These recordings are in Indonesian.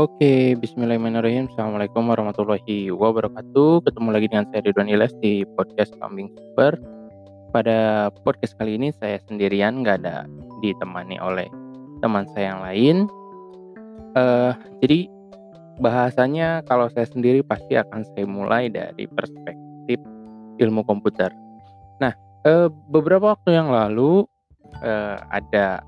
Oke, bismillahirrahmanirrahim. Assalamualaikum warahmatullahi wabarakatuh. Ketemu lagi dengan saya Ridwan Ilyas di podcast Kambing Super. Pada podcast kali ini saya sendirian, nggak ada ditemani oleh teman saya yang lain. Uh, jadi bahasanya kalau saya sendiri pasti akan saya mulai dari perspektif ilmu komputer. Nah, uh, beberapa waktu yang lalu uh, ada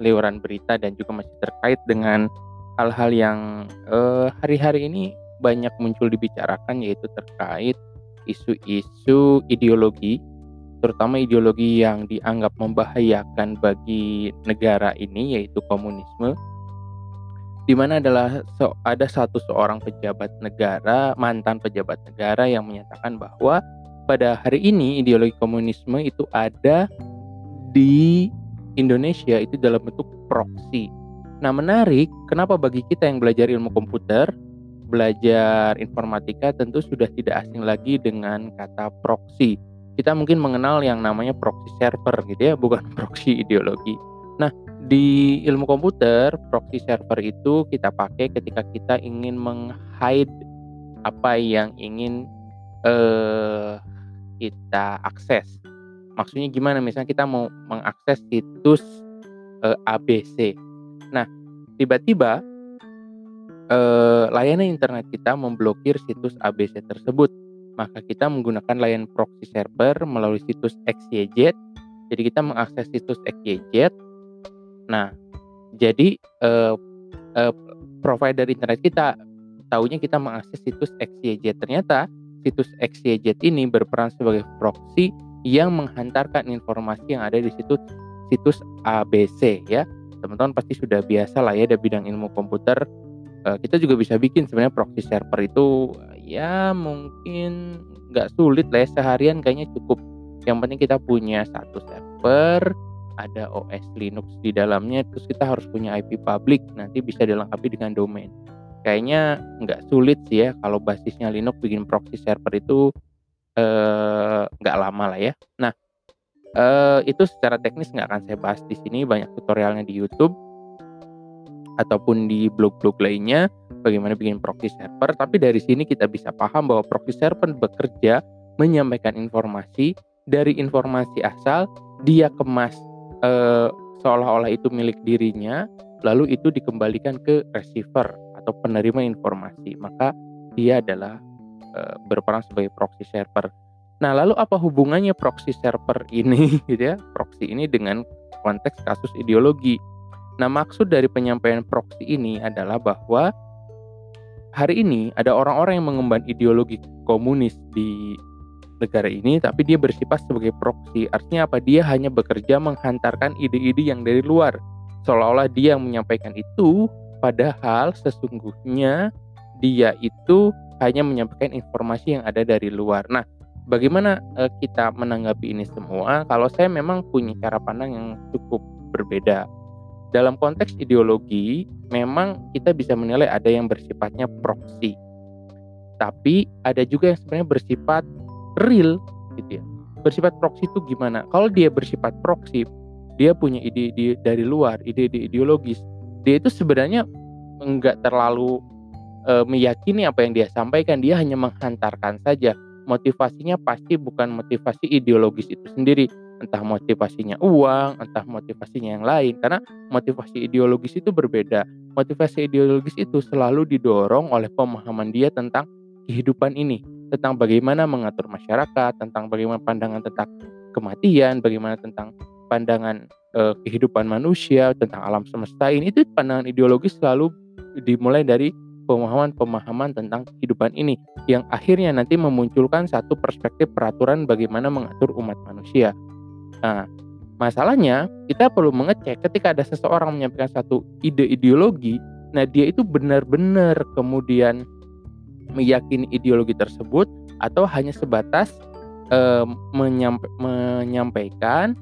liuran berita dan juga masih terkait dengan hal-hal yang uh, hari-hari ini banyak muncul dibicarakan yaitu terkait isu-isu ideologi terutama ideologi yang dianggap membahayakan bagi negara ini yaitu komunisme di mana adalah so, ada satu seorang pejabat negara mantan pejabat negara yang menyatakan bahwa pada hari ini ideologi komunisme itu ada di Indonesia itu dalam bentuk proksi Nah, menarik, kenapa bagi kita yang belajar ilmu komputer, belajar informatika tentu sudah tidak asing lagi dengan kata proxy. Kita mungkin mengenal yang namanya proxy server gitu ya, bukan proxy ideologi. Nah, di ilmu komputer, proxy server itu kita pakai ketika kita ingin menghide apa yang ingin uh, kita akses. Maksudnya gimana? Misalnya kita mau mengakses situs eh, ABC Nah, tiba-tiba eh, layanan internet kita memblokir situs ABC tersebut. Maka kita menggunakan layanan proxy server melalui situs XYZ. Jadi kita mengakses situs XYZ. Nah, jadi eh, eh, provider internet kita tahunya kita mengakses situs XYZ. Ternyata situs XYZ ini berperan sebagai proxy yang menghantarkan informasi yang ada di situs situs ABC ya teman-teman pasti sudah biasa lah ya ada bidang ilmu komputer. Uh, kita juga bisa bikin sebenarnya proxy server itu ya mungkin nggak sulit lah ya seharian kayaknya cukup. Yang penting kita punya satu server ada OS Linux di dalamnya terus kita harus punya IP public nanti bisa dilengkapi dengan domain. Kayaknya nggak sulit sih ya kalau basisnya Linux bikin proxy server itu eh, nggak lama lah ya. Nah Uh, itu secara teknis nggak akan saya bahas di sini banyak tutorialnya di YouTube ataupun di blog-blog lainnya bagaimana bikin proxy server. Tapi dari sini kita bisa paham bahwa proxy server bekerja menyampaikan informasi dari informasi asal dia kemas uh, seolah-olah itu milik dirinya lalu itu dikembalikan ke receiver atau penerima informasi. Maka dia adalah uh, berperan sebagai proxy server Nah, lalu apa hubungannya proxy server ini gitu ya? Proxy ini dengan konteks kasus ideologi. Nah, maksud dari penyampaian proxy ini adalah bahwa hari ini ada orang-orang yang mengemban ideologi komunis di negara ini tapi dia bersifat sebagai proxy. Artinya apa? Dia hanya bekerja menghantarkan ide-ide yang dari luar. Seolah-olah dia yang menyampaikan itu padahal sesungguhnya dia itu hanya menyampaikan informasi yang ada dari luar. Nah, bagaimana uh, kita menanggapi ini semua? Kalau saya memang punya cara pandang yang cukup berbeda. Dalam konteks ideologi, memang kita bisa menilai ada yang bersifatnya proksi. Tapi ada juga yang sebenarnya bersifat real gitu ya. Bersifat proksi itu gimana? Kalau dia bersifat proksi, dia punya ide-ide dari luar, ide-ide ideologis. Dia itu sebenarnya enggak terlalu e, meyakini apa yang dia sampaikan, dia hanya menghantarkan saja motivasinya pasti bukan motivasi ideologis itu sendiri. Entah motivasinya uang entah motivasinya yang lain. Karena motivasi ideologis itu berbeda. Motivasi ideologis itu selalu didorong oleh pemahaman dia tentang kehidupan ini. Tentang bagaimana mengatur masyarakat tentang bagaimana pandangan tentang kematian bagaimana tentang pandangan eh, kehidupan manusia tentang alam semesta ini. Itu pandangan ideologis selalu dimulai dari pemahaman-pemahaman tentang kehidupan ini yang akhirnya nanti memunculkan satu perspektif peraturan bagaimana mengatur umat manusia. Nah, masalahnya kita perlu mengecek ketika ada seseorang menyampaikan satu ide ideologi, nah dia itu benar-benar kemudian meyakini ideologi tersebut atau hanya sebatas eh, menyampa menyampaikan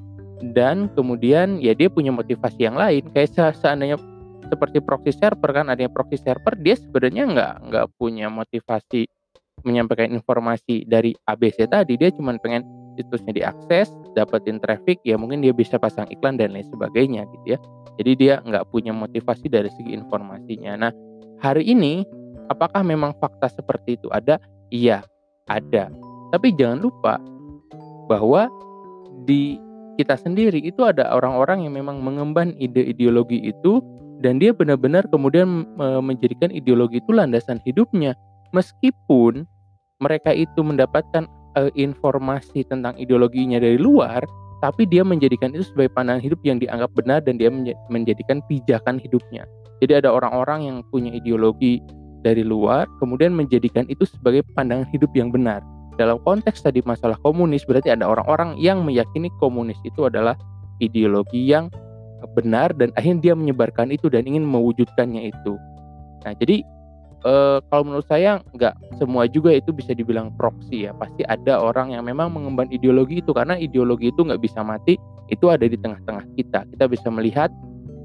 dan kemudian ya dia punya motivasi yang lain kayak seandainya seperti proxy server kan adanya proxy server dia sebenarnya nggak nggak punya motivasi menyampaikan informasi dari ABC tadi dia cuma pengen situsnya diakses dapetin traffic ya mungkin dia bisa pasang iklan dan lain sebagainya gitu ya jadi dia nggak punya motivasi dari segi informasinya nah hari ini apakah memang fakta seperti itu ada? Iya, ada. Tapi jangan lupa bahwa di kita sendiri itu ada orang-orang yang memang mengemban ide ideologi itu dan dia benar-benar kemudian menjadikan ideologi itu landasan hidupnya. Meskipun mereka itu mendapatkan uh, informasi tentang ideologinya dari luar tapi dia menjadikan itu sebagai pandangan hidup yang dianggap benar dan dia menjadikan pijakan hidupnya. Jadi ada orang-orang yang punya ideologi dari luar kemudian menjadikan itu sebagai pandangan hidup yang benar. Dalam konteks tadi masalah komunis berarti ada orang-orang yang meyakini komunis itu adalah ideologi yang benar dan akhirnya dia menyebarkan itu dan ingin mewujudkannya itu. Nah, jadi e, kalau menurut saya nggak semua juga itu bisa dibilang proksi ya. Pasti ada orang yang memang mengemban ideologi itu karena ideologi itu nggak bisa mati. Itu ada di tengah-tengah kita. Kita bisa melihat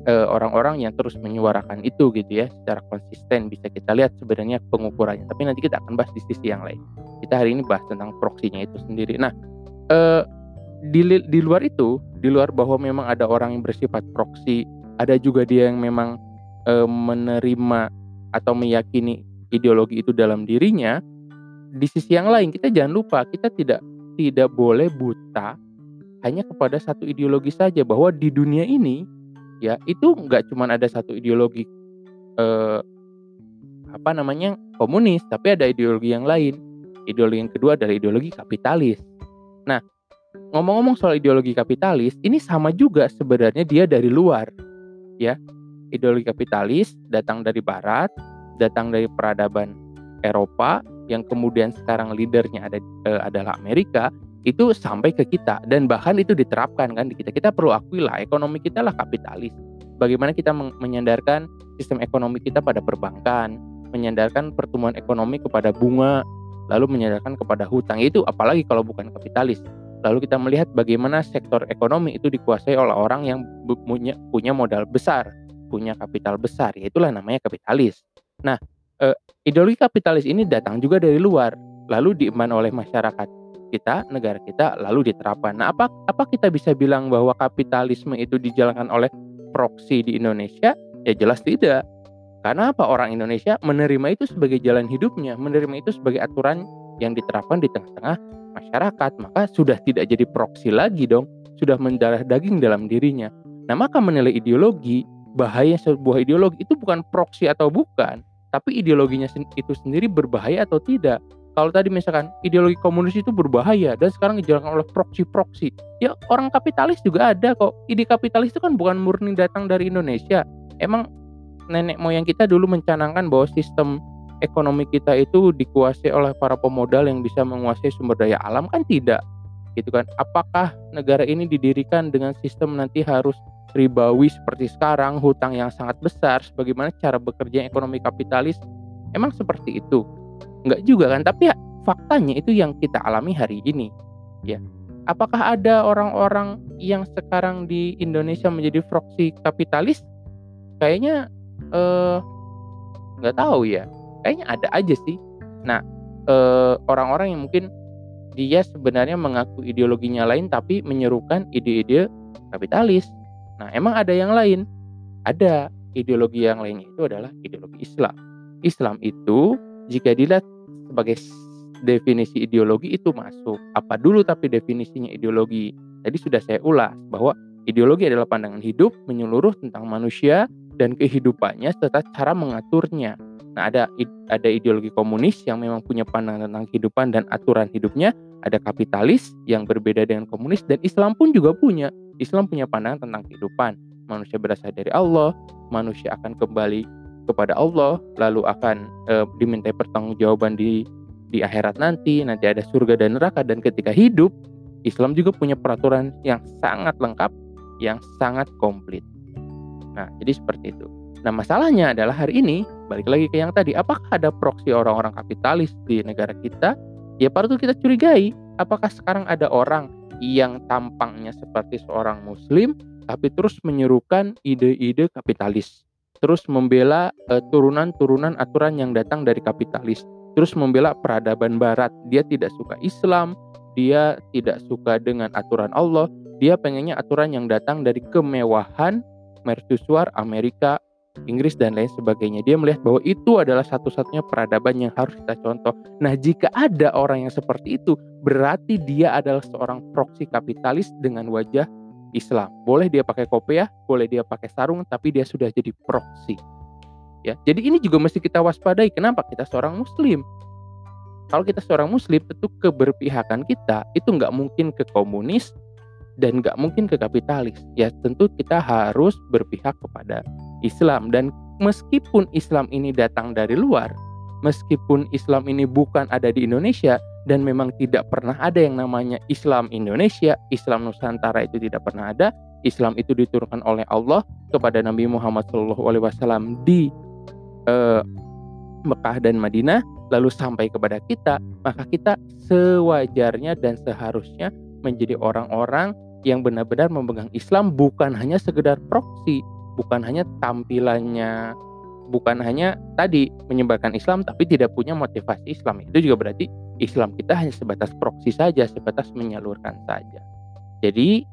eh, orang-orang yang terus menyuarakan itu gitu ya secara konsisten bisa kita lihat sebenarnya pengukurannya. Tapi nanti kita akan bahas di sisi yang lain. Kita hari ini bahas tentang proksinya itu sendiri. Nah, eh, di, di luar itu, di luar bahwa memang ada orang yang bersifat proksi, ada juga dia yang memang e, menerima atau meyakini ideologi itu dalam dirinya. Di sisi yang lain, kita jangan lupa kita tidak tidak boleh buta hanya kepada satu ideologi saja bahwa di dunia ini ya itu nggak cuma ada satu ideologi e, apa namanya komunis, tapi ada ideologi yang lain. Ideologi yang kedua adalah ideologi kapitalis. Ngomong-ngomong soal ideologi kapitalis, ini sama juga sebenarnya dia dari luar. Ya. Ideologi kapitalis datang dari barat, datang dari peradaban Eropa yang kemudian sekarang leadernya ada eh, adalah Amerika, itu sampai ke kita dan bahkan itu diterapkan kan di kita. Kita perlu akui lah ekonomi kita lah kapitalis. Bagaimana kita menyandarkan sistem ekonomi kita pada perbankan, menyandarkan pertumbuhan ekonomi kepada bunga, lalu menyandarkan kepada hutang. Itu apalagi kalau bukan kapitalis Lalu kita melihat bagaimana sektor ekonomi itu dikuasai oleh orang yang punya, modal besar, punya kapital besar, yaitulah namanya kapitalis. Nah, e, ideologi kapitalis ini datang juga dari luar, lalu diemban oleh masyarakat kita, negara kita, lalu diterapkan. Nah, apa apa kita bisa bilang bahwa kapitalisme itu dijalankan oleh proksi di Indonesia? Ya jelas tidak. Karena apa orang Indonesia menerima itu sebagai jalan hidupnya, menerima itu sebagai aturan yang diterapkan di tengah-tengah masyarakat, maka sudah tidak jadi proksi lagi dong, sudah mendarah daging dalam dirinya. Nah, maka menilai ideologi, bahaya sebuah ideologi itu bukan proksi atau bukan, tapi ideologinya itu sendiri berbahaya atau tidak. Kalau tadi misalkan ideologi komunis itu berbahaya dan sekarang dijalankan oleh proksi-proksi. Ya orang kapitalis juga ada kok. Ide kapitalis itu kan bukan murni datang dari Indonesia. Emang nenek moyang kita dulu mencanangkan bahwa sistem ekonomi kita itu dikuasai oleh para pemodal yang bisa menguasai sumber daya alam kan tidak? Gitu kan? Apakah negara ini didirikan dengan sistem nanti harus ribawi seperti sekarang hutang yang sangat besar sebagaimana cara bekerja ekonomi kapitalis? Emang seperti itu? Enggak juga kan? Tapi ya, faktanya itu yang kita alami hari ini. Ya. Apakah ada orang-orang yang sekarang di Indonesia menjadi proksi kapitalis? Kayaknya eh nggak tahu ya kayaknya ada aja sih. Nah orang orang-orang yang mungkin dia sebenarnya mengaku ideologinya lain tapi menyerukan ide-ide kapitalis. Nah emang ada yang lain. Ada ideologi yang lainnya itu adalah ideologi Islam. Islam itu jika dilihat sebagai definisi ideologi itu masuk. Apa dulu tapi definisinya ideologi? Tadi sudah saya ulas bahwa ideologi adalah pandangan hidup menyeluruh tentang manusia dan kehidupannya serta cara mengaturnya Nah, ada ada ideologi komunis yang memang punya pandangan tentang kehidupan dan aturan hidupnya, ada kapitalis yang berbeda dengan komunis dan Islam pun juga punya. Islam punya pandangan tentang kehidupan. Manusia berasal dari Allah, manusia akan kembali kepada Allah, lalu akan e, dimintai pertanggungjawaban di di akhirat nanti, nanti ada surga dan neraka dan ketika hidup, Islam juga punya peraturan yang sangat lengkap, yang sangat komplit. Nah, jadi seperti itu. Nah, masalahnya adalah hari ini balik lagi ke yang tadi, apakah ada proksi orang-orang kapitalis di negara kita? Ya patut kita curigai. Apakah sekarang ada orang yang tampangnya seperti seorang muslim tapi terus menyerukan ide-ide kapitalis, terus membela eh, turunan-turunan aturan yang datang dari kapitalis, terus membela peradaban barat. Dia tidak suka Islam, dia tidak suka dengan aturan Allah, dia pengennya aturan yang datang dari kemewahan mercusuar Amerika Inggris dan lain sebagainya. Dia melihat bahwa itu adalah satu-satunya peradaban yang harus kita contoh. Nah, jika ada orang yang seperti itu, berarti dia adalah seorang proksi kapitalis dengan wajah Islam. Boleh dia pakai kopiah, boleh dia pakai sarung, tapi dia sudah jadi proksi. Ya, jadi ini juga mesti kita waspadai. Kenapa kita seorang Muslim? Kalau kita seorang Muslim, tentu keberpihakan kita itu nggak mungkin ke komunis, dan nggak mungkin ke kapitalis. Ya tentu kita harus berpihak kepada Islam dan meskipun Islam ini datang dari luar, meskipun Islam ini bukan ada di Indonesia dan memang tidak pernah ada yang namanya Islam Indonesia, Islam Nusantara itu tidak pernah ada. Islam itu diturunkan oleh Allah kepada Nabi Muhammad SAW di eh, Mekah dan Madinah, lalu sampai kepada kita, maka kita sewajarnya dan seharusnya menjadi orang-orang yang benar-benar memegang Islam bukan hanya sekedar proksi, bukan hanya tampilannya, bukan hanya tadi menyebarkan Islam tapi tidak punya motivasi Islam. Itu juga berarti Islam kita hanya sebatas proksi saja, sebatas menyalurkan saja. Jadi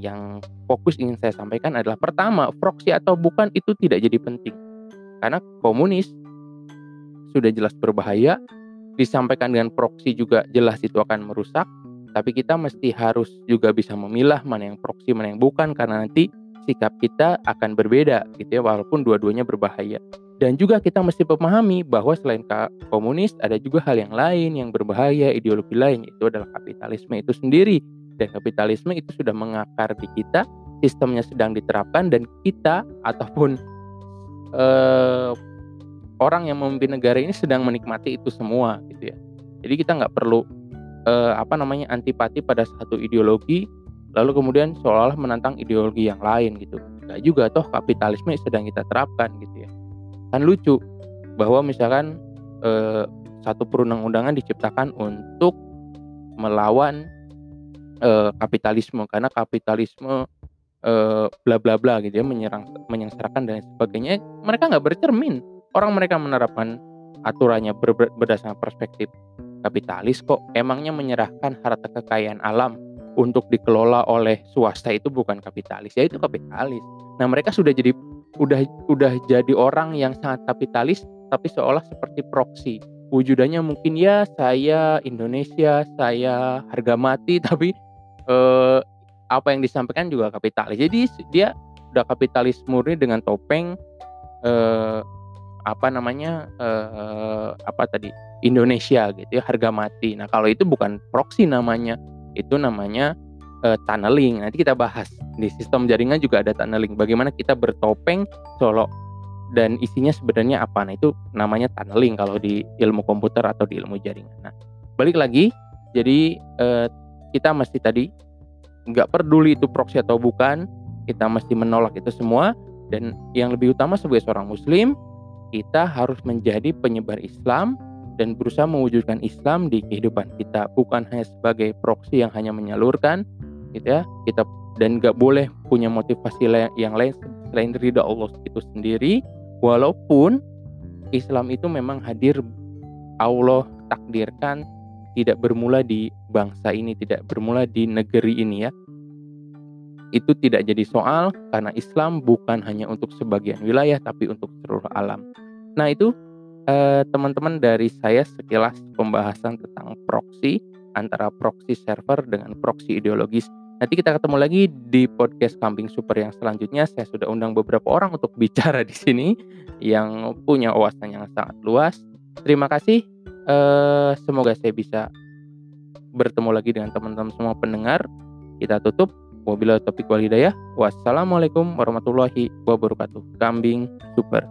yang fokus ingin saya sampaikan adalah pertama, proksi atau bukan itu tidak jadi penting. Karena komunis sudah jelas berbahaya, disampaikan dengan proksi juga jelas itu akan merusak, tapi kita mesti harus juga bisa memilah mana yang proksi mana yang bukan karena nanti sikap kita akan berbeda gitu ya walaupun dua-duanya berbahaya. Dan juga kita mesti memahami bahwa selain komunis ada juga hal yang lain yang berbahaya ideologi lain itu adalah kapitalisme itu sendiri. Dan kapitalisme itu sudah mengakar di kita sistemnya sedang diterapkan dan kita ataupun eh, orang yang memimpin negara ini sedang menikmati itu semua gitu ya. Jadi kita nggak perlu eh, apa namanya antipati pada satu ideologi lalu kemudian seolah-olah menantang ideologi yang lain gitu. Gak juga toh kapitalisme sedang kita terapkan gitu ya. Kan lucu bahwa misalkan eh, satu perundang-undangan diciptakan untuk melawan eh, kapitalisme. Karena kapitalisme eh, bla bla bla gitu ya menyerang menyengsarakan dan sebagainya mereka nggak bercermin. Orang mereka menerapkan aturannya ber, berdasarkan perspektif kapitalis kok. Emangnya menyerahkan harta kekayaan alam untuk dikelola oleh swasta itu bukan kapitalis. Ya itu kapitalis. Nah mereka sudah jadi udah udah jadi orang yang sangat kapitalis tapi seolah seperti proksi wujudannya mungkin ya saya Indonesia saya harga mati tapi eh, apa yang disampaikan juga kapitalis. Jadi dia udah kapitalis murni dengan topeng eh, apa namanya eh, apa tadi Indonesia gitu ya harga mati. Nah kalau itu bukan proxy namanya, itu namanya uh, tunneling. Nanti kita bahas di sistem jaringan juga ada tunneling. Bagaimana kita bertopeng solo dan isinya sebenarnya apa? Nah itu namanya tunneling kalau di ilmu komputer atau di ilmu jaringan. Nah balik lagi, jadi uh, kita mesti tadi nggak peduli itu proxy atau bukan, kita mesti menolak itu semua. Dan yang lebih utama sebagai seorang Muslim, kita harus menjadi penyebar Islam dan berusaha mewujudkan Islam di kehidupan kita bukan hanya sebagai proksi yang hanya menyalurkan gitu ya. Kita dan nggak boleh punya motivasi yang lain selain ridha Allah itu sendiri. Walaupun Islam itu memang hadir Allah takdirkan tidak bermula di bangsa ini tidak bermula di negeri ini ya. Itu tidak jadi soal karena Islam bukan hanya untuk sebagian wilayah tapi untuk seluruh alam. Nah, itu Eh, teman-teman dari saya sekilas pembahasan tentang proxy antara proxy server dengan proxy ideologis. Nanti kita ketemu lagi di podcast Kambing Super yang selanjutnya. Saya sudah undang beberapa orang untuk bicara di sini yang punya wawasan yang sangat luas. Terima kasih. Uh, semoga saya bisa bertemu lagi dengan teman-teman semua pendengar. Kita tutup. Wabillahi topik walhidayah. Wassalamualaikum warahmatullahi wabarakatuh. Kambing Super.